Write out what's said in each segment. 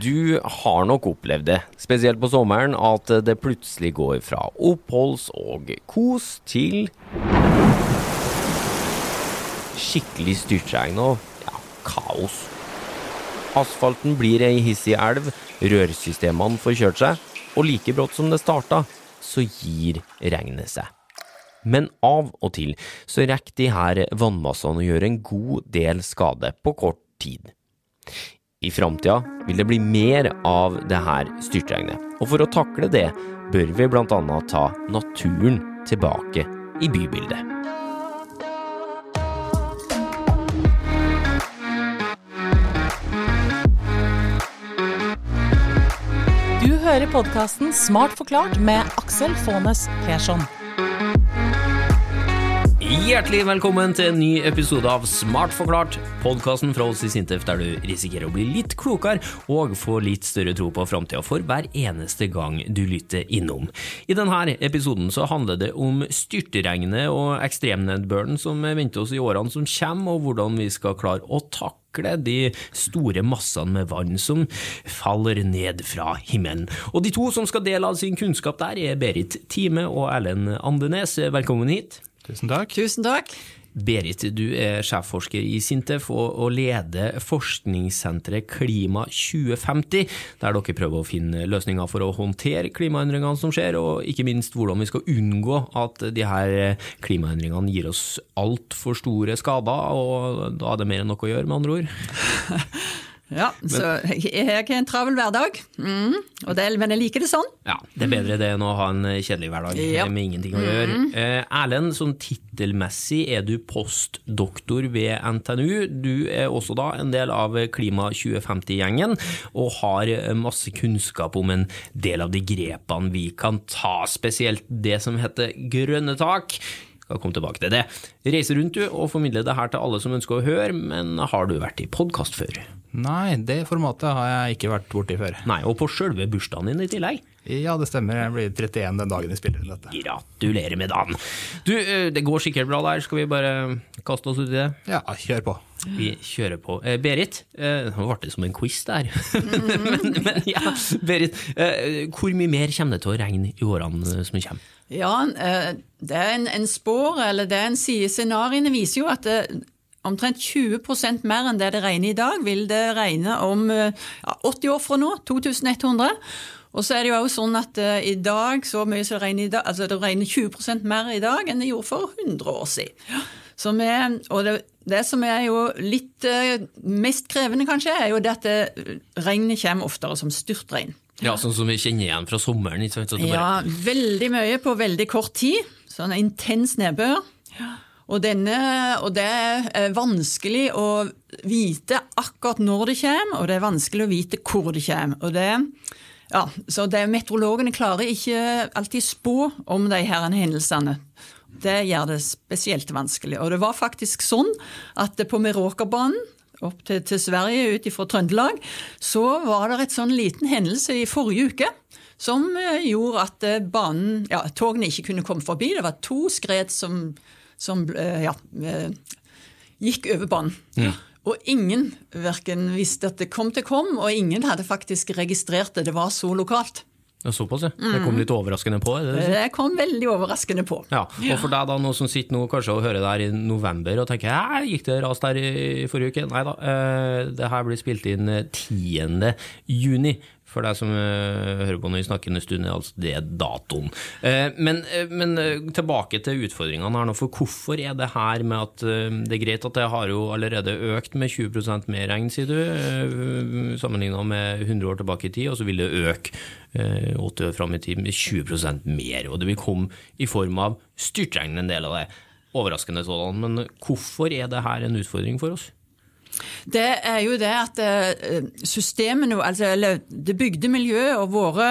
Du har nok opplevd det, spesielt på sommeren, at det plutselig går fra oppholds og kos til skikkelig styrtregn og ja, kaos. Asfalten blir ei hissig elv, rørsystemene får kjørt seg, og like brått som det starta, så gir regnet seg. Men av og til så rekker de her vannmassene å gjøre en god del skade på kort tid. I framtida vil det bli mer av det her styrtregnet, og for å takle det bør vi annet ta naturen tilbake i bybildet. Du hører podkasten Smart forklart med Aksel Faanes Persson. Hjertelig velkommen til en ny episode av Smart forklart, podkasten fra oss i Sintef der du risikerer å bli litt klokere og få litt større tro på framtida for hver eneste gang du lytter innom. I denne episoden så handler det om styrtregnet og ekstremnedbøren som venter oss i årene som kommer, og hvordan vi skal klare å takle de store massene med vann som faller ned fra himmelen. Og de to som skal dele av sin kunnskap der, er Berit Time og Erlend Andenes. Velkommen hit. Tusen takk. Tusen takk. Berit, du er sjefforsker i Sintef og, og leder forskningssenteret Klima 2050, der dere prøver å finne løsninger for å håndtere klimaendringene som skjer, og ikke minst hvordan vi skal unngå at de her klimaendringene gir oss altfor store skader, og da er det mer enn nok å gjøre, med andre ord. Ja, så jeg har en travel hverdag, mm, det, men jeg liker det sånn. Ja, Det er bedre det enn å ha en kjedelig hverdag Ja. med ingenting å gjøre. Eh, Erlend, sånn tittelmessig er du postdoktor ved NTNU. Du er også da en del av Klima 2050-gjengen, og har masse kunnskap om en del av de grepene vi kan ta, spesielt det som heter grønne tak. Skal komme tilbake til det. Reiser rundt du og formidler det her til alle som ønsker å høre, men har du vært i podkast før? Nei, det formatet har jeg ikke vært borti før. Nei, og på sjølve bursdagen din i tillegg. Ja, det stemmer. Jeg blir 31 den dagen vi spiller inn dette. Gratulerer med dagen. Du, det går sikkert bra der. Skal vi bare kaste oss ut i det? Ja, kjør på. Vi kjører på. Eh, Berit, eh, nå ble det som en quiz der. men, men ja, Berit, eh, hvor mye mer kommer det til å regne i årene som kommer? Ja, det er en, en spår, eller det er en sier. Scenarioene viser jo at det, omtrent 20% mer enn det det regner i dag, vil det regne om eh, ja, 80 år fra nå, 2100. Og så er det jo også sånn at uh, i dag, så mye som det regner i dag, altså det regner 20% mer i dag enn det gjorde for 100 år siden. Så vi, og det, det som er jo litt uh, mest krevende, kanskje, er jo det at det, regnet kommer oftere som styrtregn. Ja, Sånn som vi kjenner igjen fra sommeren? ikke sant? Så det bare- Ja, veldig mye på veldig kort tid. Sånn intens nedbør. Og, denne, og det er vanskelig å vite akkurat når det kommer, og det er vanskelig å vite hvor det kommer. Og det, ja, så det, Meteorologene klarer ikke alltid spå om de her hendelsene. Det gjør det spesielt vanskelig. Og det var faktisk sånn at på Meråkerbanen opp til, til Sverige ut fra Trøndelag, så var det et sånn liten hendelse i forrige uke som eh, gjorde at eh, banen, ja, togene ikke kunne komme forbi. Det var to skred som, som eh, ja, eh, gikk over banen. Og ingen verken visste at det kom til kom, og ingen hadde faktisk registrert det. Det var så lokalt. Ja, Såpass, ja. Det kom litt overraskende på? Det det? Det kom veldig overraskende på. Ja, og for deg da, noen som sitter nå kanskje og hører det her i november og tenker «Hæ, gikk det ras der i forrige uke? Nei da, eh, det her blir spilt inn eh, 10. juni. For deg som eh, hører på når vi snakker en stund, er altså det datoen. Eh, men, eh, men tilbake til utfordringene her nå, for hvorfor er det her med at det er greit at det har jo allerede økt med 20 mer regn, sier du, sammenligna med 100 år tilbake i tid, og så vil det øke eh, 80 år fram i tid med 20% mer, og det vil komme i form av styrtregn en del av det. Overraskende sådan, men hvorfor er det her en utfordring for oss? Det er jo det at eh, systemene, altså eller det bygde miljøet og våre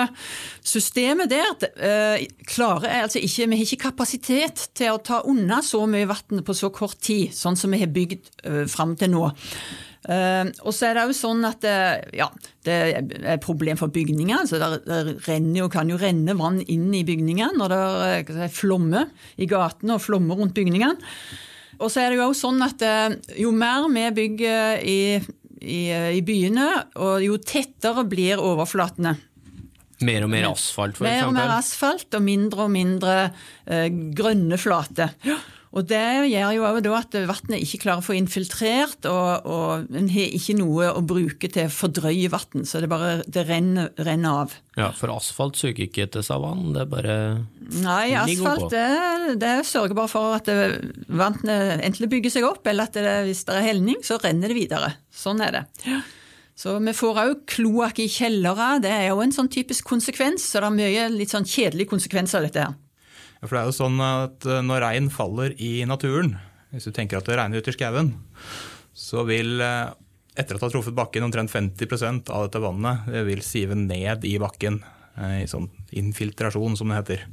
systemer der, eh, klarer altså ikke Vi har ikke kapasitet til å ta unna så mye vann på så kort tid, sånn som vi har bygd fram til nå. Uh, og så er det jo sånn at det, ja, det er problem for bygninger. så Det, det renner kan jo renne vann inn i bygningene når det er, flommer i gatene og flommer rundt bygningene. Og så er det jo også sånn at eh, jo mer vi bygger i i, i byene, og jo tettere blir overflatene. Mer og mer asfalt, for Mer og mer asfalt og mindre og mindre eh, grønne flater. Og Det gjør jo også da at vannet ikke klarer å få infiltrert, og, og en har ikke noe å bruke til å fordrøye vann, så det bare det renner, renner av. Ja, for asfalt suger ikke til seg vann, det er bare Nei, asfalt det, det sørger bare for at vannet enten bygger seg opp, eller at det, hvis det er helning, så renner det videre. Sånn er det. Så Vi får òg kloakk i kjellere, det er jo en sånn typisk konsekvens. Så det er mye litt sånn kjedelige konsekvenser av dette. her. For det er jo sånn at eh, når regn faller i naturen, hvis du tenker at det regner ute i skauen, så vil eh, etter at det har truffet bakken, omtrent 50 av dette vannet det vil sive ned i bakken. eh, I sånn infiltrasjon, som det heter.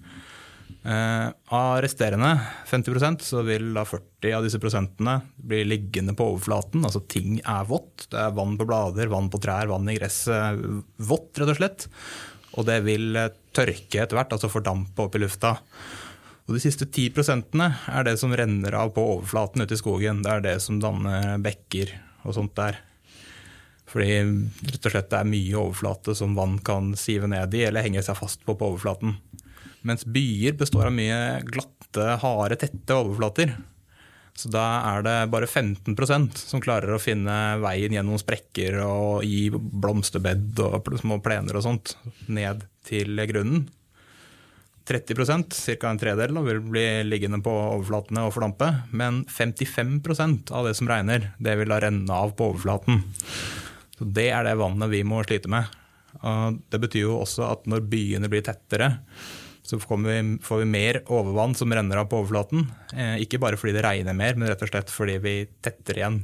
Av resterende 50% så vil da 40 av disse prosentene bli liggende på overflaten. Altså ting er vått. Det er vann på blader, vann på trær, vann i gresset. Vått, rett og slett. Og det vil eh, tørke etter hvert, altså fordampe opp i lufta. Og de siste 10 prosentene er det som renner av på overflaten ute i skogen. Det er det som danner bekker og sånt der. Fordi rett og slett det er mye overflate som vann kan sive ned i eller henge seg fast på på overflaten. Mens byer består av mye glatte, harde, tette overflater. Så da er det bare 15% som klarer å finne veien gjennom sprekker og i blomsterbed og små plener og sånt ned til grunnen. 30% ca. en tredel, vil bli liggende på overflatene og fordampe. Men 55% av det som regner, det vil da renne av på overflaten. Så Det er det vannet vi må slite med. Og det betyr jo også at når byene blir tettere, så vi, får vi mer overvann som renner av på overflaten. Eh, ikke bare fordi det regner mer, men rett og slett fordi vi tetter igjen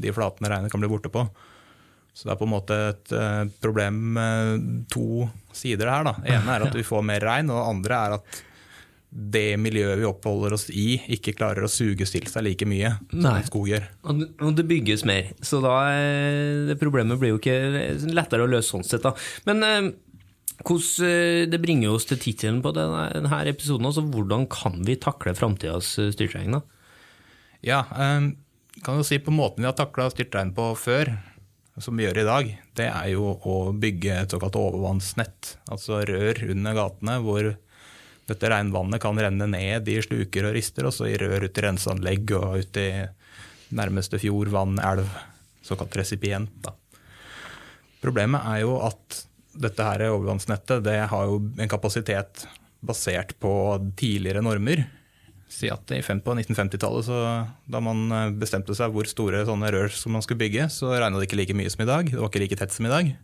de flatene regnet kan bli borte på. Så det er på en måte et eh, problem med to sider her. Da. Det ene er at vi får mer regn, og det andre er at det miljøet vi oppholder oss i, ikke klarer å suge til seg like mye Nei. som skog gjør. Og det- bygges mer, så da eh, det problemet blir jo ikke lettere å løse sånn sett. da. Men eh, hvordan, eh, det bringer oss til tittelen på denne, denne episoden. altså Hvordan kan vi takle framtidas styrtregn? da? Ja, um, kan jo si på måten vi har takla styrtregn på før, som vi gjør i dag, det er jo å bygge et såkalt overvannsnett. Altså rør under gatene hvor dette regnvannet kan renne ned i sluker og rister, og så i rør ut i renseanlegg og ut i nærmeste fjord, vann, elv. Såkalt resipient. Da. Problemet er jo at dette her overvannsnettet det har jo en kapasitet basert på tidligere normer. Si at i på 1950-tallet, da man eh, bestemte seg hvor store sånne rør som man skulle bygge, så regna det ikke like mye som i dag. Det var ikke like tett som i dag.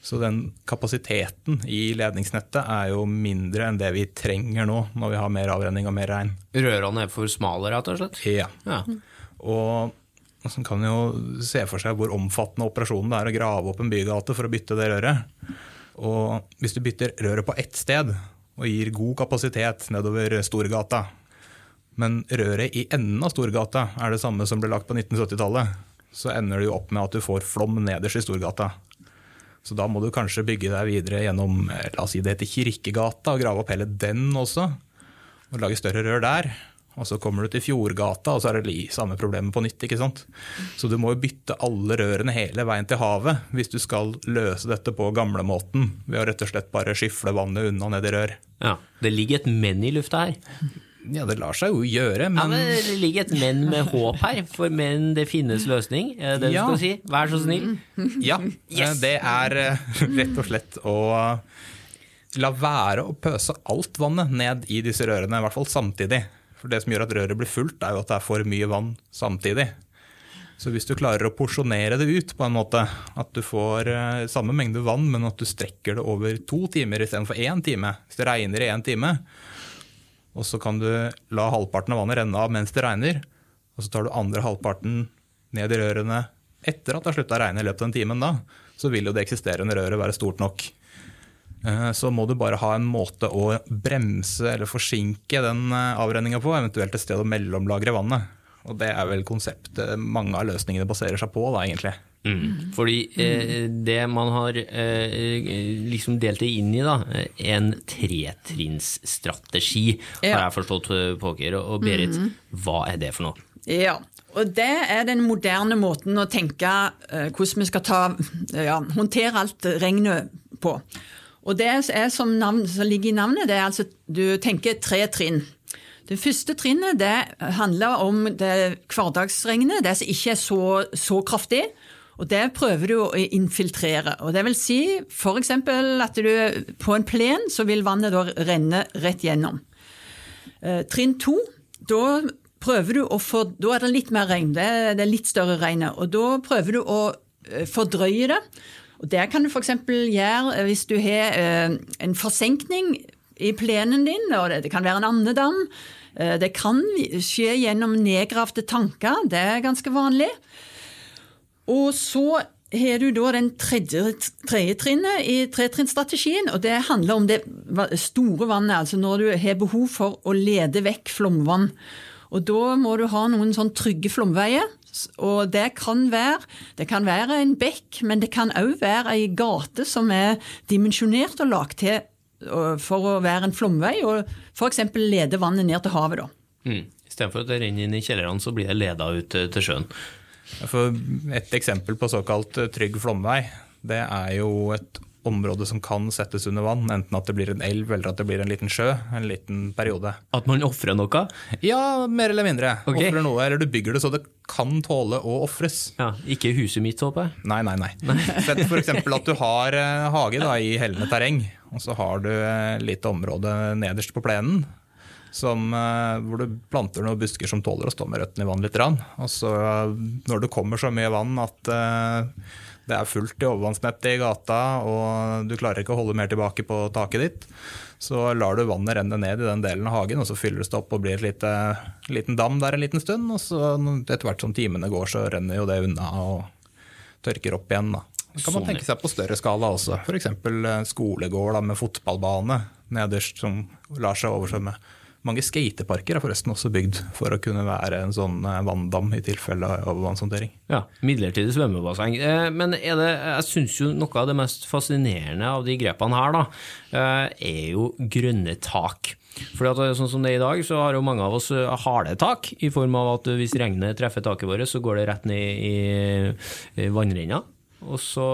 Så den kapasiteten i ledningsnettet er jo mindre enn det vi trenger nå, når vi har mer avrenning og mer regn. Rørene er for smale, rett og slett? Ja. Ja. Og man kan jo se for seg hvor omfattende operasjonen det er å grave opp en bygate for å bytte det røret. Og hvis du bytter røret på ett sted og gir god kapasitet nedover Storgata, men røret i enden av Storgata er det samme som ble lagt på 1970-tallet, så ender det jo opp med at du får flom nederst i Storgata. Så da må du kanskje bygge deg videre gjennom eh, la oss si det heter Kirkegata, og grave opp hele den også. Og lage større rør der. Og så kommer du til Fjordgata, og så er det samme problemet på nytt. ikke sant? Så du må jo bytte alle rørene hele veien til havet hvis du skal løse dette på gamlemåten. Ved å rett og slett bare skyfle vannet unna ned i rør. ja. Det ligger et men i lufta her. Ja, det lar seg jo gjøre, men, Ja, men Det ligger et men med håp her, for men det finnes løsning. Det det Ja. du skal si? Vær så snill. Ja, Yes. det er eh, rett og slett å la være å pøse alt vannet ned i disse rørene, i hvert fall samtidig. For det som gjør at røret blir fullt, er jo at det er for mye vann samtidig. Så hvis du klarer å porsjonere det ut på en måte, at du får eh, samme mengde vann, men at du strekker det over to timer istedenfor én time, hvis det regner i én time, og så kan du la halvparten av vannet renne av mens det regner, og så tar du andre halvparten ned i rørene etter at det har slutta å regne i løpet av den timen, da, så vil jo det eksisterende røret være stort nok. Eh, Så må du bare ha en måte å bremse eller forsinke den avrenninga på, eventuelt et sted å mellomlagre vannet. Og det er vel konseptet mange av løsningene baserer seg på, da, egentlig. Mm. Fordi eh, det man har eh, liksom delt det inn i, da, eh, en tretrinnsstrategi, har jeg forstått Påker. Og Berit, hva er det for noe? Ja, Og det er den moderne måten å tenke eh, hvordan vi skal ta, ja, håndtere alt regnet på. Og det er som, navn, som ligger i navnet, det er altså du tenker tre trinn. Det første trinnet det handler om det hverdagsregnet, det som ikke er så, så kraftig. Og Det prøver du å infiltrere. Og det vil si f.eks. at du på en plen så vil vannet da renne rett gjennom. Eh, trinn to, da prøver du å få, da er det litt mer regn, det det er litt større regnet. Og da prøver du å eh, fordrøye det. Og Det kan du f.eks. gjøre eh, hvis du har en forsenkning i plenen din, og det kan være en andedam. Det kan skje gjennom nedgravde tanker, det er ganske vanlig. Og så har du da den tredje, tredje trinnet i tretrinnsstrategien, og det handler om det store vannet. Altså når du har behov for å lede vekk flomvann. Og da må du ha noen sånn trygge flomveier. Og det kan være, det kan være en bekk, men det kan òg være ei gate som er dimensjonert og lagd til for å være en flomvei, og f.eks. lede vannet ned til havet. da. Mm. Istedenfor at det renner inn i kjellerne, så blir det leda ut til sjøen. For et eksempel på såkalt eh, trygg flomvei, det er jo et område som kan settes under vann. Enten at det blir en elv eller at det blir en liten sjø en liten periode. At man ofrer noe? Ja, mer eller mindre. Okay. Offrer noe, Eller du bygger det så det kan tåle å ofres. Ja, ikke huset mitt, håper jeg? Nei, nei, nei. Sett f.eks. at du har eh, hage da, i hellende terreng, og så har du et lite område nederst på plenen som, eh, hvor du planter noen busker som tåler å stå med røttene i vann litt. Og så når det kommer så mye vann at eh, det er fullt i overvannsnettet i gata, og du klarer ikke å holde mer tilbake på taket ditt, så lar du vannet renne ned i den delen av hagen, og så fylles det opp og blir en liten dam der en liten stund. Og så etter hvert som timene går, så renner jo det unna og tørker opp igjen. da. Det kan man tenke seg på større skala også. F.eks. skolegård med fotballbane nederst som lar seg oversvømme. Mange skateparker er forresten også bygd for å kunne være en sånn eh, vanndam i tilfelle overvannshåndtering. Ja, midlertidig svømmebasseng. Eh, men det, jeg syns jo noe av det mest fascinerende av de grepene her, da, eh, er jo grønne tak. For sånn som det er i dag, så har jo mange av oss harde tak, i form av at hvis regnet treffer taket vårt, så går det rett ned i vannrenna. Og så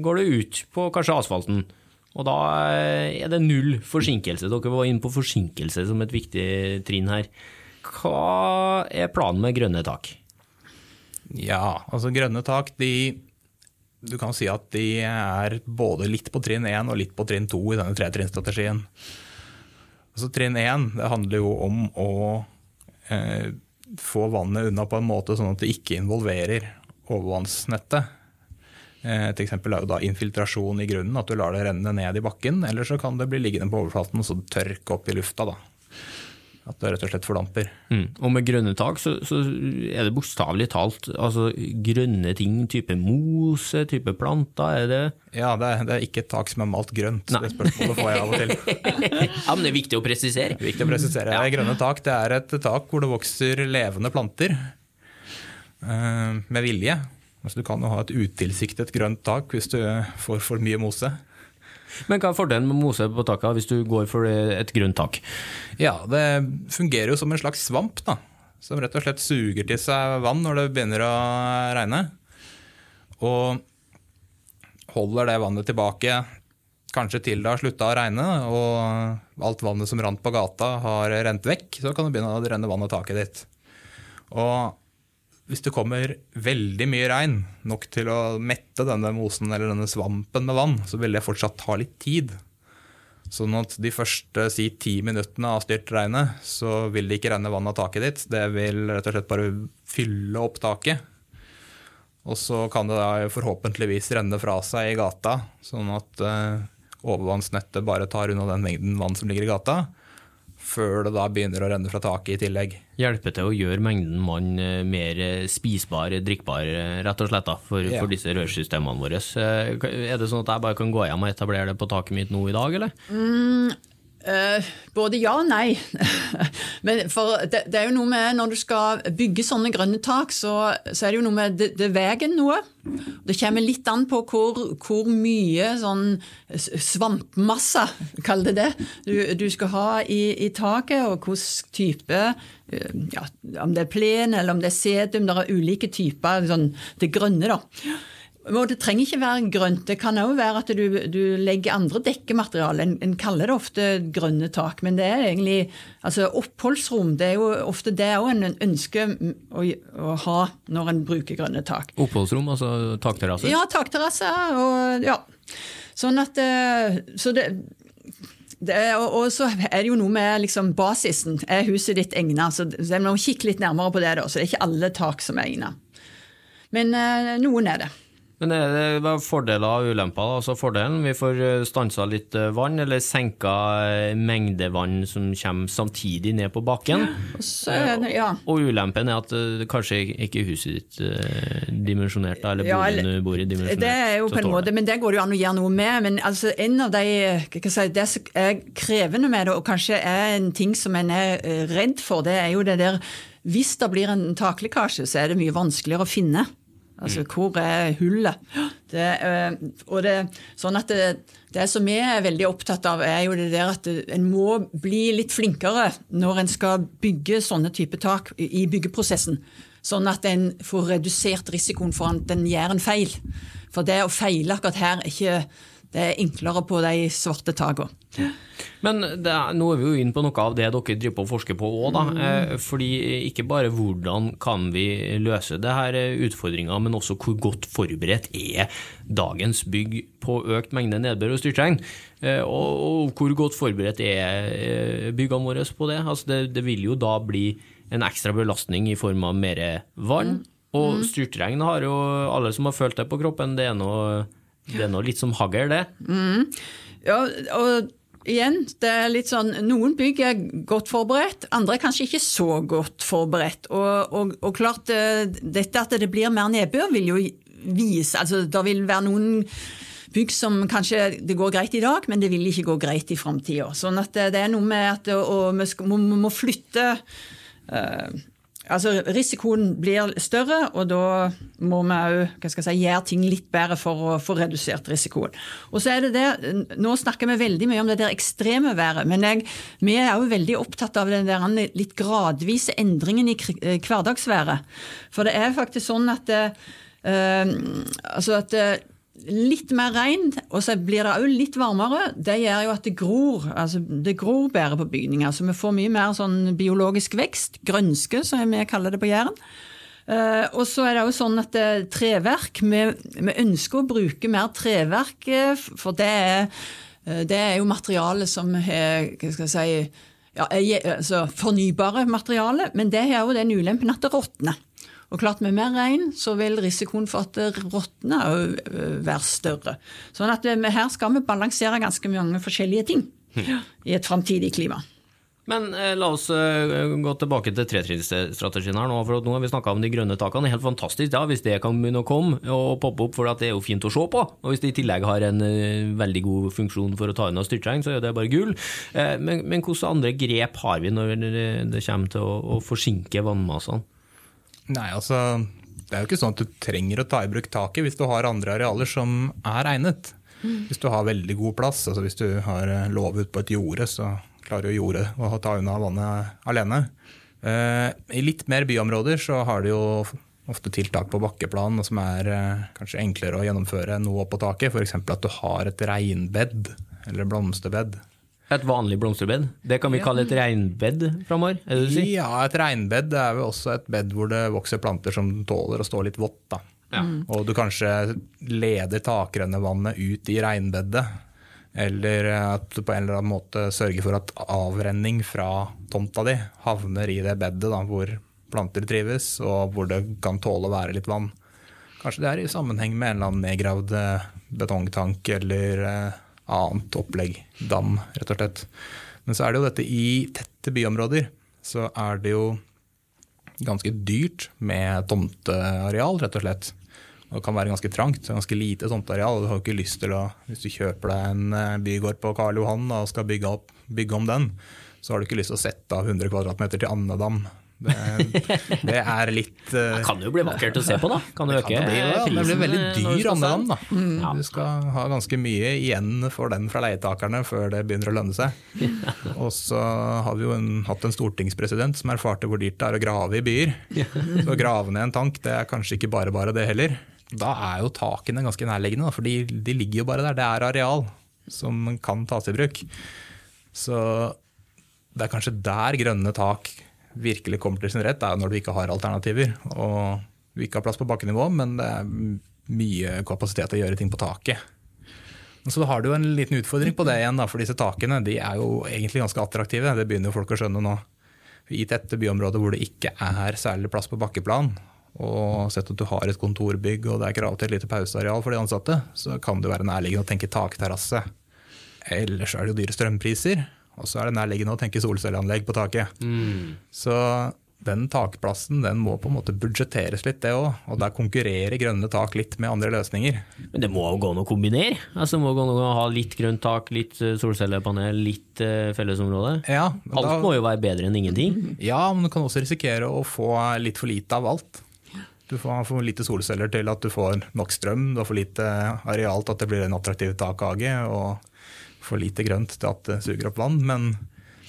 går det ut på kanskje asfalten. Og da er det null forsinkelse. Dere var inne på forsinkelse som et viktig trinn her. Hva er planen med grønne tak? Ja, altså grønne tak, de Du kan si at de er både litt på trinn 1 og litt på trinn 2 i denne tretrinnsstrategien. Altså trinn 1 det handler jo om å eh, få vannet unna på en måte sånn at det ikke involverer overvannsnettet. Eh, et eksempel er jo da infiltrasjon i grunnen, at du lar det renne ned i bakken. Eller så kan det bli liggende på overflaten og så tørke opp i lufta. da. At det rett og slett fordamper. Mm. Og med grønne tak så, så er det bokstavelig talt altså grønne ting, type mose, type planter, er det Ja, det er, det er ikke et tak som er malt grønt. Nei. Det spørsmålet får jeg av og til. ja, Men det er viktig å presisere. Viktig å presisere. Ja. Grønne tak det er et tak hvor det vokser levende planter. Uh, med vilje. Altså, du kan jo ha et utilsiktet grønt tak hvis du får for mye mose. Men hva er fordelen med mose på taket hvis du går for et grønt tak? Ja, Det fungerer jo som en slags svamp, da. Som rett og slett suger til seg vann når det begynner å regne. Og holder det vannet tilbake kanskje til det har slutta å regne og alt vannet som rant på gata har rent vekk, så kan det begynne å renne vann av taket ditt. Og hvis det kommer veldig mye regn, nok til å mette denne mosen eller denne svampen med vann, så vil det fortsatt ta litt tid. Sånn at de første si ti minuttene av styrtregnet, så vil det ikke renne vann av taket ditt. Det vil rett og slett bare fylle opp taket. Og så kan det da forhåpentligvis renne fra seg i gata, sånn at eh, overvannsnettet bare tar unna den mengden vann som ligger i gata før det da begynner å renne fra taket i tillegg. Hjelper til å gjøre mengden vann eh, mer eh, spisbar, drikkbar, eh, rett og slett, da, for, ja. for disse rørsystemene våre. Er det sånn at jeg bare kan gå hjem og etablere det på taket mitt nå i dag, eller? Mm, Eh, både ja og nei. Men for det, det, er jo noe med Når du skal bygge sånne grønne tak, så, så er det jo noe med Det, det veien noe. Det kommer litt an på hvor, hvor mye sånn svampmasse, kall det det, du, du skal ha i, i, taket, og hvilken type eh, ja, Om det er plen eller om det er sedum. Det er ulike typer. Sånn, det grønne, da. Og det trenger ikke være grønt. Det kan òg være at du, du, legger andre dekkemateriale. En, en, kaller det ofte grønne tak, men det er egentlig altså oppholdsrom. Det er jo ofte det òg en ønsker å, å, ha når en bruker grønne tak. Oppholdsrom, altså takterrasse? Ja, takterrasse. Og ja. Sånn at eh, Så det er, og så er det jo noe med liksom basisen. Er huset ditt egnet? Så jeg må kikke litt nærmere på det. da, så Det er ikke alle tak som er egnet. Men eh, noen er det. Men er det fordeler og ulemper? Altså Fordelen, vi får eh, stansa litt eh, vann, eller senka eh, mengde vann som kommer samtidig ned på bakken. Det, ja. Og ulempen er at kanskje ikke huset ditt dimensjonert, eller boligen du bor i dimensjonert. Det er jo på en måte, men det går det jo an å gjøre noe med. Men altså, en av de si, Det som er krevende med det, og kanskje er en ting som en er redd for, det er jo det der Hvis det blir en taklekkasje, så er det mye vanskeligere å finne. Altså, hvor er hullet? Det, eh, og det, sånn at det, det, som vi er veldig opptatt av, er jo det der at en må bli litt flinkere når en skal bygge sånne type tak i byggeprosessen. Sånn at en får redusert risikoen for at en gjør en feil. For det å feile akkurat her er ikke det er enklere på de svarte takene. Men er, nå er vi jo inne på noe av det dere driver på å forske på òg, da. Mm. Eh, fordi ikke bare hvordan kan vi løse det her utfordringa, men også hvor godt forberedt er dagens bygg på økt mengde nedbør og styrtregn? Eh, og, og, hvor godt forberedt er eh, byggene våre på det? Altså det? det? vil jo da bli en ekstra belastning i form av mer vann. Mm. Og mm. styrtregn har jo alle som har følt det på kroppen, det er nå litt som hagl, det. Mm. Ja, og igjen, det er litt sånn Noen bygg er godt forberedt, andre er kanskje ikke så godt forberedt. Og, og, og klart, eh, dette at det blir mer nedbør, vil jo vise Altså, det vil være noen bygg som kanskje det går greit i dag, men det vil ikke gå greit i framtida. Sånn at det er noe med at og vi må, må flytte uh, Altså, Risikoen blir større, og da må vi òg si, gjøre ting litt bedre for å få redusert risikoen. Og så er det det, Nå snakker vi veldig mye om det der ekstreme været, men jeg, vi er òg veldig opptatt av den der litt gradvise endringen i eh, hverdagsværet. For det er faktisk sånn at, uh, altså at litt mer regn, og så blir det òg litt varmere, det gjør jo at det gror. Altså, det gror bedre på bygninger. Så vi får mye mer sånn biologisk vekst. Grønske, som vi kaller det på Jæren. Uh, og så er det jo sånn at det, treverk vi, vi, ønsker å bruke mer treverk, uh, for det er, det er jo materiale som er hva skal jeg si, ja, er, altså, fornybare materiale, men det har jo den ulempen at det råtner. Og klart Med mer regn så vil risikoen for at det råtner være større. Sånn at her skal vi balansere ganske mange forskjellige ting i et framtidig klima. Men eh, la oss eh, gå tilbake til tretrinnsstrategien her nå. for Nå har vi snakka om de grønne takene. Helt fantastisk ja, hvis det kan begynne å komme og poppe opp, for det er jo fint å se på. Og hvis det i tillegg har en eh, veldig god funksjon for å ta unna styrtregn, så er det bare gull. Eh, men, men hvilke andre grep har vi når det kommer til å, å forsinke vannmassene? Nei, altså det er jo ikke sånn at du trenger å ta i bruk taket hvis du har andre arealer som er egnet. Mm. Hvis du har veldig god plass, altså hvis du har eh, låve ut på et jorde, så klarer jo jordet å ta unna vannet alene. Eh, I litt mer byområder så har de jo ofte tiltak på bakkeplan som er eh, kanskje enklere å gjennomføre enn noe på taket. F.eks. at du har et regnbed eller blomsterbed et vanlig blomsterbed? Det kan vi kalle et regnbed framover? Ja, et regnbed er jo også et bed hvor det vokser planter som tåler å stå litt vått. da. Ja. Mm. Og du kanskje leder takrennevannet ut i regnbedet. Eller at du på en eller annen måte sørger for at avrenning fra tomta di havner i det bedet da, hvor planter trives, og hvor det kan tåle å være litt vann. Kanskje det er i sammenheng med en eller annen nedgravd eh, betongtank eller eh, annet opplegg. Dam, rett og slett. Men så er det jo dette i tette byområder. Så er det jo ganske dyrt med tomteareal, rett og slett. Og det kan være ganske trangt, ganske lite tomteareal. Du har ikke lyst til å, Hvis du kjøper deg en eh, bygård på Karl Johan og skal bygge, opp, bygge om den, så har du ikke lyst til å sette av 100 kvm til Andedam. Det, det er litt uh, Det kan jo bli vakkert å se på, da. Kan det øke kan det bli, ja. Det blir veldig du dyr skal Andedam, da. Ja. Du skal ha ganske mye igjen for den fra leietakerne før det begynner å lønne seg. Og så har vi jo en, hatt en stortingspresident som erfarte hvor dyrt det er å grave i byer. Så å grave ned en tank, det er kanskje ikke bare bare det heller. Da er jo takene ganske nærliggende, da, for de, de ligger jo bare der. Det er areal som kan tas i bruk. Så det er kanskje der grønne tak virkelig kommer til sin rett, er når du ikke har alternativer. Og du ikke har plass på bakkenivå, men det er mye kapasitet til å gjøre ting på taket. Så har du en liten utfordring på det igjen, da, for disse takene de er jo egentlig ganske attraktive. Det begynner folk å skjønne nå. I tette byområder hvor det ikke er særlig plass på bakkeplan, og sett at du har et kontorbygg og det er krav til et lite pauseareal for de ansatte, så kan det være nærliggende å tenke takterrasse. Ellers er det jo dyre strømpriser, og så er det nærliggende å tenke solcelleanlegg på taket. Så den takplassen den må på en måte budsjetteres litt, det òg. Og der konkurrerer grønne tak litt med andre løsninger. Men det må jo gå an å kombinere? Altså, det må gå an å ha litt grønt tak, litt eh, solcellepanel, litt eh, fellesområde? Ja, Alt da- må jo være bedre enn ingenting. Ja, men du kan også risikere å få litt for lite av alt. Du får for lite solceller til at du får nok strøm, du har for lite areal til at det blir en attraktiv takhage, og for lite grønt til at det suger opp vann. Men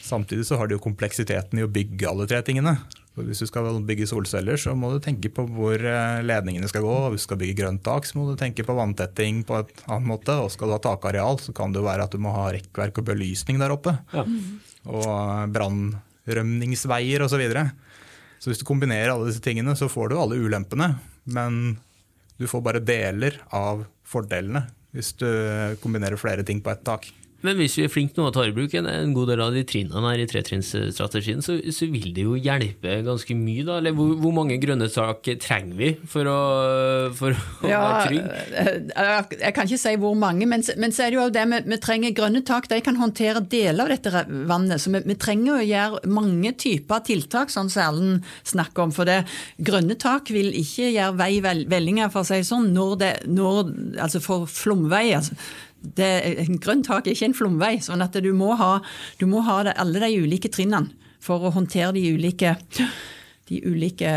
samtidig så har du jo kompleksiteten i å bygge alle tre tingene. Så hvis du skal bygge solceller, så må du tenke på hvor eh, ledningene skal gå. og Hvis du skal bygge grønt tak, så må du tenke på vanntetting på et annet måte. Og skal du ha takareal, så kan det jo være at du må ha rekkverk og belysning der oppe Ja. og brannrømningsveier osv. Så, videre. så hvis du kombinerer alle disse tingene, så får du alle ulempene, men du får bare deler av fordelene hvis du kombinerer flere ting på ett tak. Men hvis vi er flinke nå og tar i bruk en, en god del av de trinnene her i tretrinnsstrategien, så, så vil det jo hjelpe ganske mye, da? Eller hvor, hvor mange grønne tak trenger vi for å, for å Ja, være trygg? eh, jeg kan ikke si hvor mange, men, men så er det jo det vi, vi trenger grønne tak. De kan håndtere deler av dette vannet. Så vi, vi trenger å gjøre mange typer tiltak, sånn som Erlend snakker om. For det grønne tak vil ikke gjøre vei vel, vellinger, for å si det sånn, når det, når, altså for flomvei. altså det, en grønn tak er ikke en flomvei, sånn at du må ha, du må ha det, alle de ulike trinnene for å håndtere de ulike, de ulike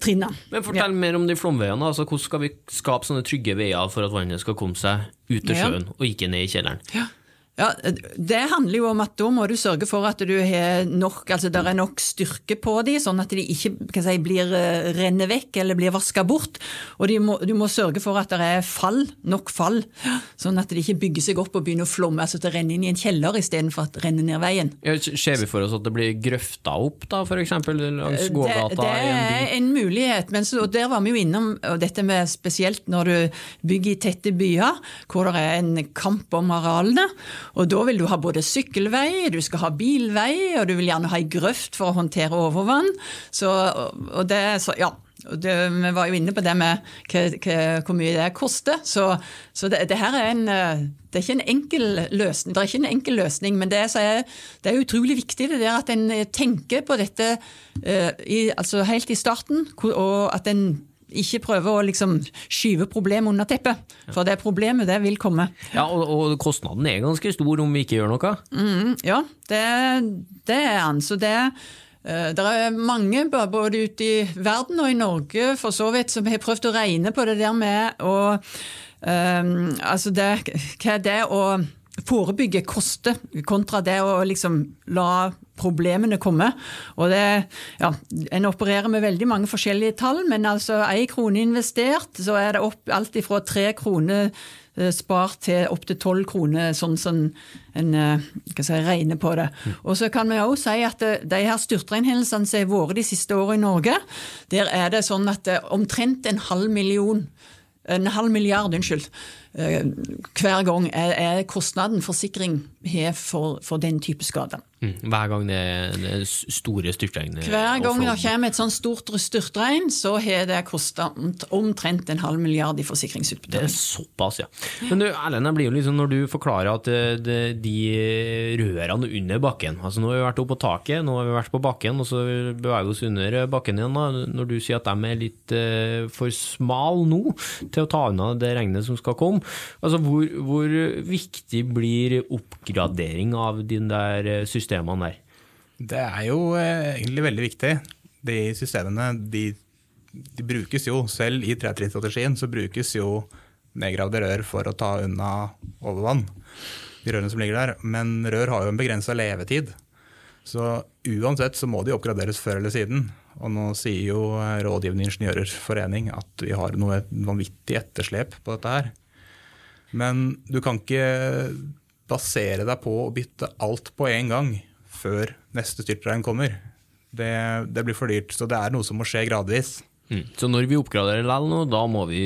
trinnene. Men fortell mer om de flomveiene. Altså, hvordan skal vi skape sånne trygge veier for at vannet skal komme seg ut til Ja. sjøen, og ikke ned i kjelleren? Ja. Ja, Det handler jo om at da må du sørge for at du har nok, altså der er nok styrke på de, sånn at de ikke kan si, blir eh, renner vekk eller blir vaska bort. Og må, du må sørge for at det er fall, nok fall, sånn at de ikke bygger seg opp og begynner å flomme, altså at det renner inn i en kjeller istedenfor at det renner ned veien. Ja, Ser vi for oss at det blir grøfta opp, da, f.eks. langs Det, gågata det det er en mulighet, men så, og der var vi jo innom og dette med spesielt når du bygger i tette byer, hvor det er en kamp om arealene. Og da vil du ha både sykkelvei, du skal ha bilvei, og du vil gjerne ha ei grøft for å håndtere overvann. Så, og det, så ja. Det, vi var jo inne på det med hvor mye det koster. Så, så det, det her er en eh, det er ikke en enkel løsning, det er ikke en enkel løsning, men det er, det er utrolig viktig det der at en tenker på dette eh, i, altså helt i starten, og at en ikke prøve å liksom skyve problemet under teppet. For det problemet, det vil komme. Ja, og, og kostnaden er ganske stor om vi ikke gjør noe. Mm, ja, det, det er den. Så det eh, det er mange både ute i verden og i Norge for så vidt som har prøvd å regne på det der med å um, Altså det, hva det å forebygge koste, kontra det å liksom la problemene komme. Og det, ja, En opererer med veldig mange forskjellige tall, men altså én krone investert, så er det opp alt ifra tre kroner eh, spart til opptil tolv kroner, sånn som en eh, si, regner på det. Og så kan vi også si at eh, de her styrtregnhendelsene som har vært de siste årene i Norge, der er det sånn at omtrent en halv million en halv milliard, unnskyld, hver gang er, kostnaden forsikring har for, for den type skader. Mm. Hver gang det er store styrtregn? eh, Hver gang det kommer et sånt stort styrtregn, så har det kosta omtrent en halv milliard i Det er såpass, ja. Men du, Erlend, jeg blir jo liksom når du forklarer at eh, det, de rørene under bakken altså Nå har vi vært oppe på taket, nå har vi vært på bakken, og så beveger vi oss under bakken igjen. da. Når du sier at de er litt eh, for smale nå til å ta unna det regnet som skal komme, altså hvor, hvor viktig blir oppgradering av de der eh, systemene der? Det er jo eh, egentlig veldig viktig. De systemene de, de brukes jo, selv i 3.3-strategien så brukes jo nedgravde rør for å ta unna overvann. De rørene som ligger der. Men rør har jo en begrensa levetid. Så uansett så må de oppgraderes før eller siden. Og nå sier jo eh, Rådgivende ingeniørers forening at vi har noe vanvittig etterslep på dette her. Men du kan ikke basere deg på å bytte alt på en gang før neste styrtregn kommer. Det, det blir for dyrt, så det er noe som må skje gradvis. Mm. Så når vi oppgraderer likevel nå, da må vi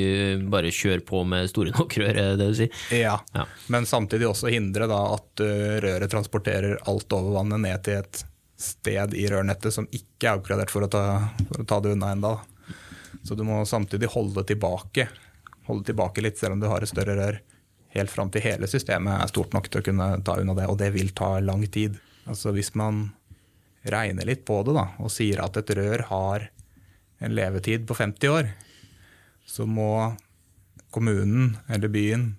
bare kjøre på med store nok rør, det du sier? Ja. Ja. Men samtidig også hindre da at røret transporterer alt over vannet ned til et sted i rørnettet som ikke er oppgradert for å ta, for å ta det unna enda. Så du må samtidig holde tilbake, holde tilbake litt, selv om du har et større rør. Helt fram til hele systemet er stort nok til å kunne ta unna det, og det vil ta lang tid. Altså Hvis man regner litt på det da, og sier at et rør har en levetid på 50 år, så må kommunen eller byen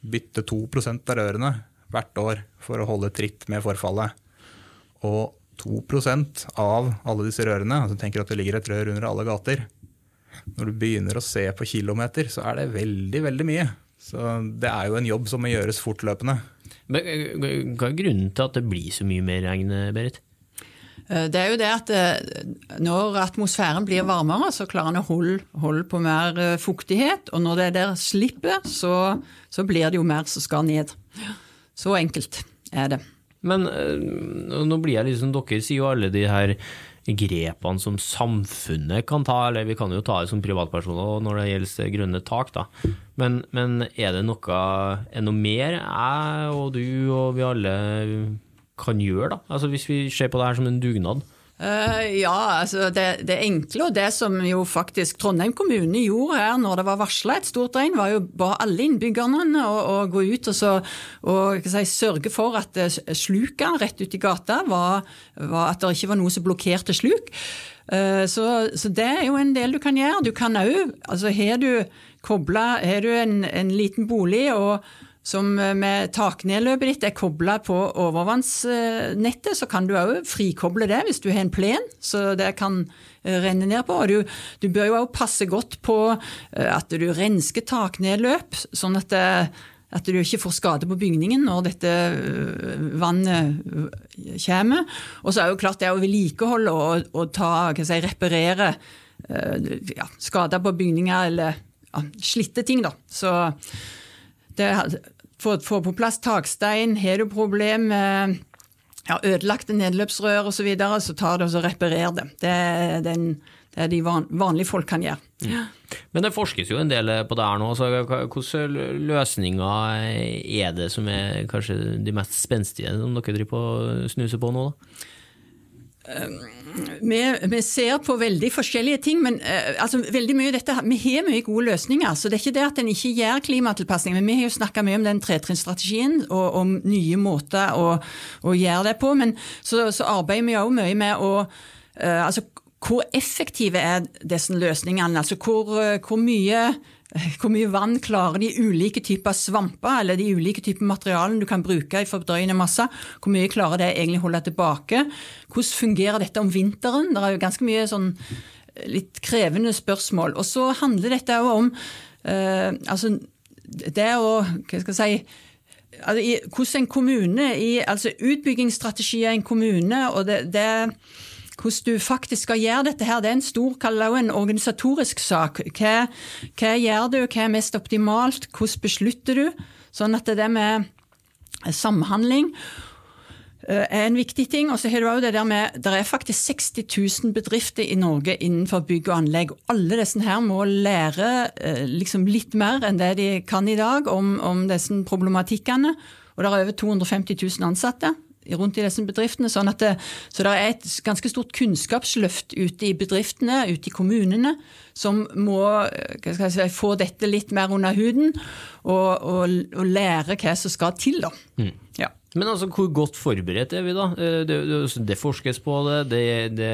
bytte 2% av rørene hvert år for å holde tritt med forfallet. Og 2% av alle disse rørene, altså tenker at det ligger et rør under alle gater, når du begynner å se på kilometer, så er det veldig, veldig mye. Så det er jo en jobb som må gjøres fortløpende. Men eh, Hva er grunnen til at det blir så mye mer regn, Berit? Eh, Det er jo det at eh, når atmosfæren blir varmere, så klarer den å holde, holde på mer eh, fuktighet. Og når det der slipper, så, så blir det jo mer som skal ned. Så enkelt er det. Men nå blir jeg liksom, dere sier jo alle de her grepene som samfunnet kan ta, eller vi kan jo ta det som privatpersoner når det gjelder grønne tak, da. Men, men er det noe, er noe mer jeg og du og vi alle kan gjøre, da? Altså Hvis vi ser på det her som en dugnad? Eh, ja, altså det, det enkle og det som jo faktisk Trondheim kommune gjorde her når det var varsla et stort regn, var jo ba alle innbyggerne å, å gå ut og, så, og si, sørge for at eh, sluka rett ut i gata var, var at det ikke var noe som blokkerte sluk. Uh, Så, så det er jo en del du kan gjøre. Du kan òg altså Har du kobla Har du en, en liten bolig og som med taknedløpet ditt er kobla på overvannsnettet, så kan du òg frikoble det hvis du har en plen, så det kan eh, renne ned på. Og du, du bør jo òg passe godt på eh, at du rensker taknedløp, sånn at, det, at du ikke får skade på bygningen når dette eh, vannet eh, kommer. Og så er jo klart det å vedlikeholde og, og ta, si, reparere eh, ja, skader på bygninger eller ja, slitte ting, da. Så det, få, få på plass takstein, har du problem med ja, ødelagte nedløpsrør osv., så, videre, så tar det og så reparerer det. Det er, den, det er de van, vanlige folk kan gjøre. Men det forskes jo en del på det her nå. Så hvilke løsninger er det som er kanskje de mest spenstige som dere driver på snuser på nå? da? Vi, vi ser på veldig forskjellige ting, men eh, altså, veldig mye dette, vi har mye gode løsninger. så Det er ikke det at en ikke gjør klimatilpasning, men vi har jo snakka mye om den tretrinnsstrategien og om nye måter å, å gjøre det på. Men så, så arbeider vi òg mye med å eh, altså, Hvor effektive er disse løsningene? Altså hvor, eh, hvor mye hvor mye vann klarer de ulike typer svamper eller de ulike typer materialene du kan bruke i fordøyende masse? Hvor mye klarer det egentlig å holde tilbake? Hvordan fungerer dette om vinteren? Det er jo ganske mye sånn litt krevende spørsmål. Og så handler dette òg om eh, altså det å Hva skal jeg si altså, i, hvordan en kommune i, altså Utbyggingsstrategier i en kommune, og det, det hvordan du faktisk skal gjøre dette her, det er en stor, det en organisatorisk sak. Hva, hva gjør du, hva er mest optimalt, hvordan beslutter du? Sånn at det med samhandling. eh, er en viktig ting. Og så har du òg det der med Det er faktisk 60 000 bedrifter i Norge innenfor bygg og anlegg. Alle disse her må lære eh, liksom litt mer enn det de kan i dag om, om disse problematikkene. Og det er over 250 000 ansatte rundt i disse bedriftene. Sånn det, så det er et ganske stort kunnskapsløft ute i bedriftene, ute i kommunene, som må si, få dette litt mer under huden og, og, og, lære hva som skal til. da. Mm. Ja. Men altså, hvor godt forberedt er vi, da? Eh, det, det, det forskes på det, det, det,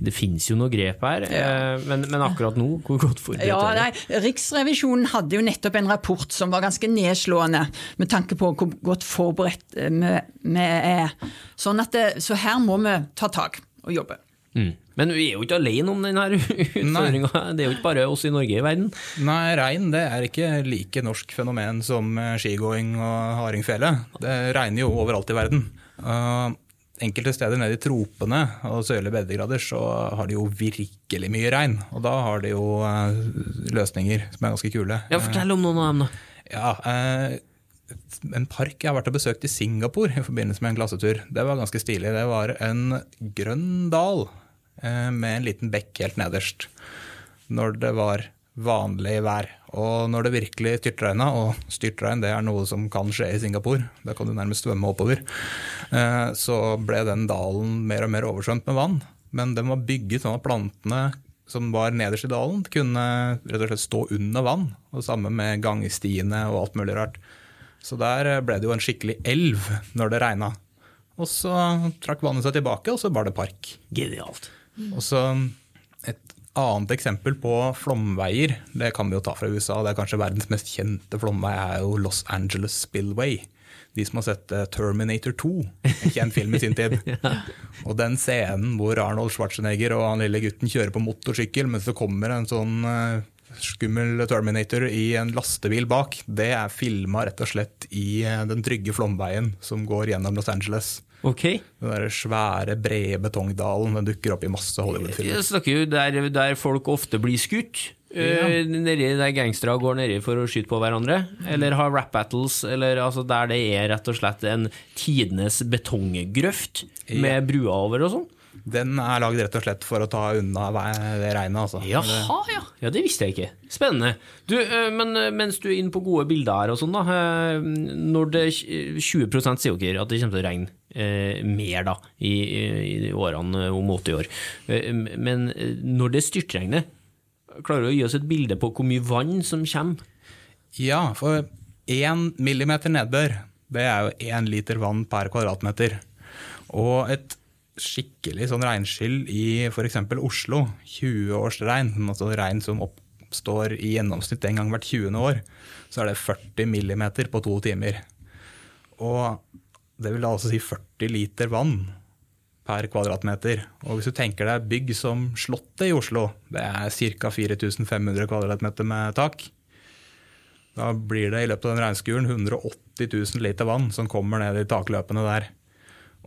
det finnes jo noe grep her. Ja. Eh, men, men, akkurat nå, hvor godt forberedt ja, er vi? Riksrevisjonen hadde jo nettopp en rapport som var ganske nedslående med tanke på hvor godt forberedt eh, vi, er. Sånn at så her må vi ta tak og jobbe. Mm. Men vi er jo ikke alene om denne utfordringa. Det er jo ikke bare oss i Norge i verden. Nei, rein det er ikke like norsk fenomen som eh, skigåing og hardingfele. Det regner jo overalt i verden. Uh, enkelte steder nede i tropene og sørlige breddegrader så har de jo virkelig mye regn. Og da har de jo uh, løsninger som er ganske kule. Ja, Fortell om noen av dem, da. Ja, uh, en park jeg har vært og besøkt i Singapore i forbindelse med en klassetur. Det var ganske stilig. Det var en grønn dal Eh, med en liten bekk helt nederst. Når det var vanlig vær. Og når det virkelig styrtregna, og styrtregn det er noe som kan skje i Singapore, da kan du nærmest svømme oppover, eh, så ble den dalen mer og mer oversvømt med vann. Men den var bygget sånn at plantene som var nederst i dalen, kunne rett og slett stå under vann. Og samme med gangstiene og alt mulig rart. Så der ble det jo en skikkelig elv når det regna. Og så trakk vannet seg tilbake, og så var det park. Genialt. Og så Et annet eksempel på flomveier, det kan vi jo ta fra USA. Det er kanskje verdens mest kjente flomvei er jo Los Angeles Spillway. De som har sett eh, Terminator 2, en kjent film i sin tid. Og den scenen hvor Arnold Schwarzenegger og han lille gutten kjører på motorsykkel mens det kommer en sånn eh, skummel Terminator i en lastebil bak, det er filma rett og slett i eh, den trygge flomveien som går gjennom Los Angeles. Okay. Den der svære, brede betongdalen den dukker opp i masse Hollywood-filmer. Jeg snakker jo der, der, folk ofte blir skutt. Ja. Uh, nedi der gangstere går nedi for å skyte på hverandre, eller har rap battles, eller altså der det er rett og slett en tidenes betonggrøft med brua over og sånn. Den er lagd rett og slett for å ta unna det regnet. Altså. Jaha, ja. ja. Det visste jeg ikke. Spennende. Du, eh, men eh, mens du er inne på gode bilder her og sånn, da. Eh, når det 20 sier dere at det kommer til å regne mer da, i, i årene om 80 år. Men når det styrtregner, klarer du å gi oss et bilde på hvor mye vann som kommer? Ja, for én millimeter nedbør, det er jo én liter vann per kvadratmeter. Og et skikkelig sånn regnskyll i f.eks. Oslo, 20 års regn, altså regn som oppstår i gjennomsnitt en gang hvert 20. år, så er det 40 millimeter på to timer. Og det vil da altså si 40 liter vann per kvadratmeter. Og hvis du tenker deg bygg som Slottet i Oslo, det er ca. 4500 kvadratmeter med tak. Da blir det i løpet av den regnskuren 180 000 liter vann som kommer ned i takløpene der.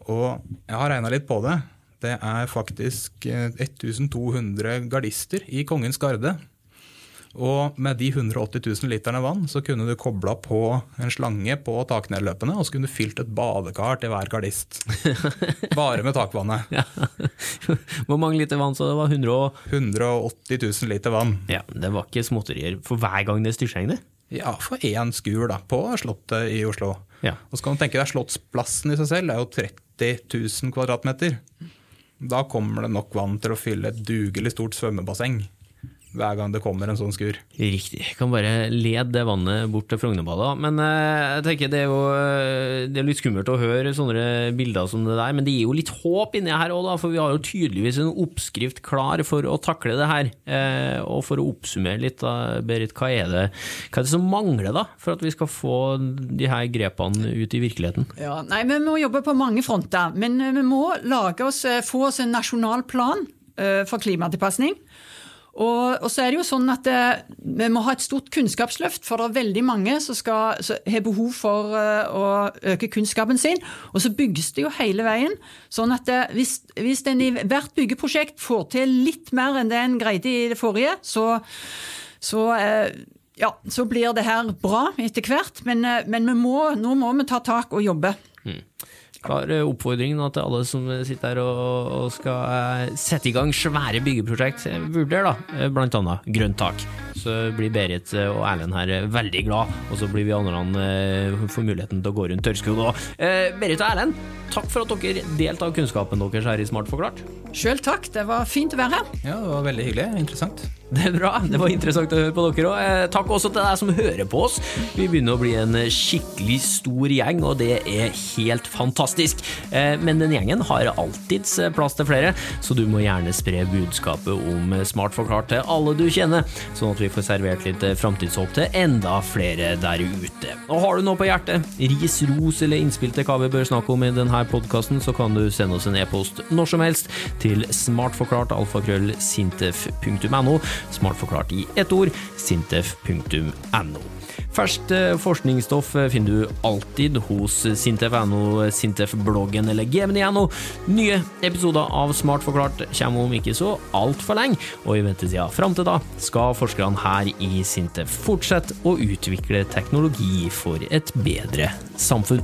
Og jeg har regna litt på det. Det er faktisk 1200 eh, gardister i Kongens garde. Og med de 180 000 literne vann så kunne du kobla på en slange på taknedløpene, og så kunne du fylt et badekar til hver gardist. Bare med takvannet. Ja. Hvor mange liter vann så det var? 100 180 000 liter vann. Ja, Det var ikke småtterier for hver gang det styrtregner? Ja, for én skur da, på Slottet i Oslo. Ja. Og så kan du tenke deg Slottsplassen i seg selv er jo 30 000 kvadratmeter. Da kommer det nok vann til å fylle et dugelig stort svømmebasseng hver gang det kommer en sånn skur. Riktig. Jeg kan bare lede det vannet bort til Frognerbadet. Men eh, jeg tenker det er jo eh, det er litt skummelt å høre sånne bilder som det der, men det gir jo litt håp inni her òg, for vi har jo tydeligvis en oppskrift klar for å takle det her. Eh, og for å oppsummere litt, da, Berit, hva er, det, hva er det som mangler da, for at vi skal få de her grepene ut i virkeligheten? Ja, nei, Vi må jobbe på mange fronter, men vi må lage oss, få oss en nasjonal plan for klimatilpasning. Og, og, så er det jo sånn at det, eh, Vi må ha et stort kunnskapsløft, for det er veldig mange som, skal, som har behov for uh, å øke kunnskapen sin. Og så bygges det jo hele veien. sånn at det, hvis, hvis en i hvert byggeprosjekt får til litt mer enn det en greide i det forrige, så, så ja, så blir det her bra etter hvert, men, men må, nå må vi ta tak og jobbe. Mm. Klar eh, oppfordring nå til alle som sitter her og, og skal eh, sette i gang svære byggeprosjekt. Eh, Vurder da, blant annet grønt tak. Så blir Berit og Erlend her veldig glad, og så blir vi andre får muligheten til å gå rundt tørrskodd òg. Berit og Erlend, takk for at dere delte av kunnskapen deres her i Smart forklart. Sjøl takk, det var fint å være her. Ja, det var veldig hyggelig. Interessant. Det er bra. Det var interessant å høre på dere òg. Eh, takk også til deg som hører på oss. Vi begynner å bli en skikkelig stor gjeng, og det er helt fantastisk. Eh, Men den gjengen har alltids plass til flere, så du må gjerne spre budskapet om Smart forklart til alle du kjenner, sånn at vi får servert litt framtidshåp til enda flere der ute. Og har du noe på hjertet, ris, ros eller innspill til hva vi bør snakke om i denne podkasten, så kan du sende oss en e-post når som helst til smartforklart alfakrøll sintef.no. Smart forklart i ett ord, sintef.no. Ferskt eh, forskningsstoff eh, finner du alltid hos sintef.no, sintef-bloggen eller gemini.no. Nye episoder av Smart forklart kommer om ikke så altfor lenge, og i ventetida fram til da skal forskerne her i Sintef fortsette å utvikle teknologi for et bedre samfunn.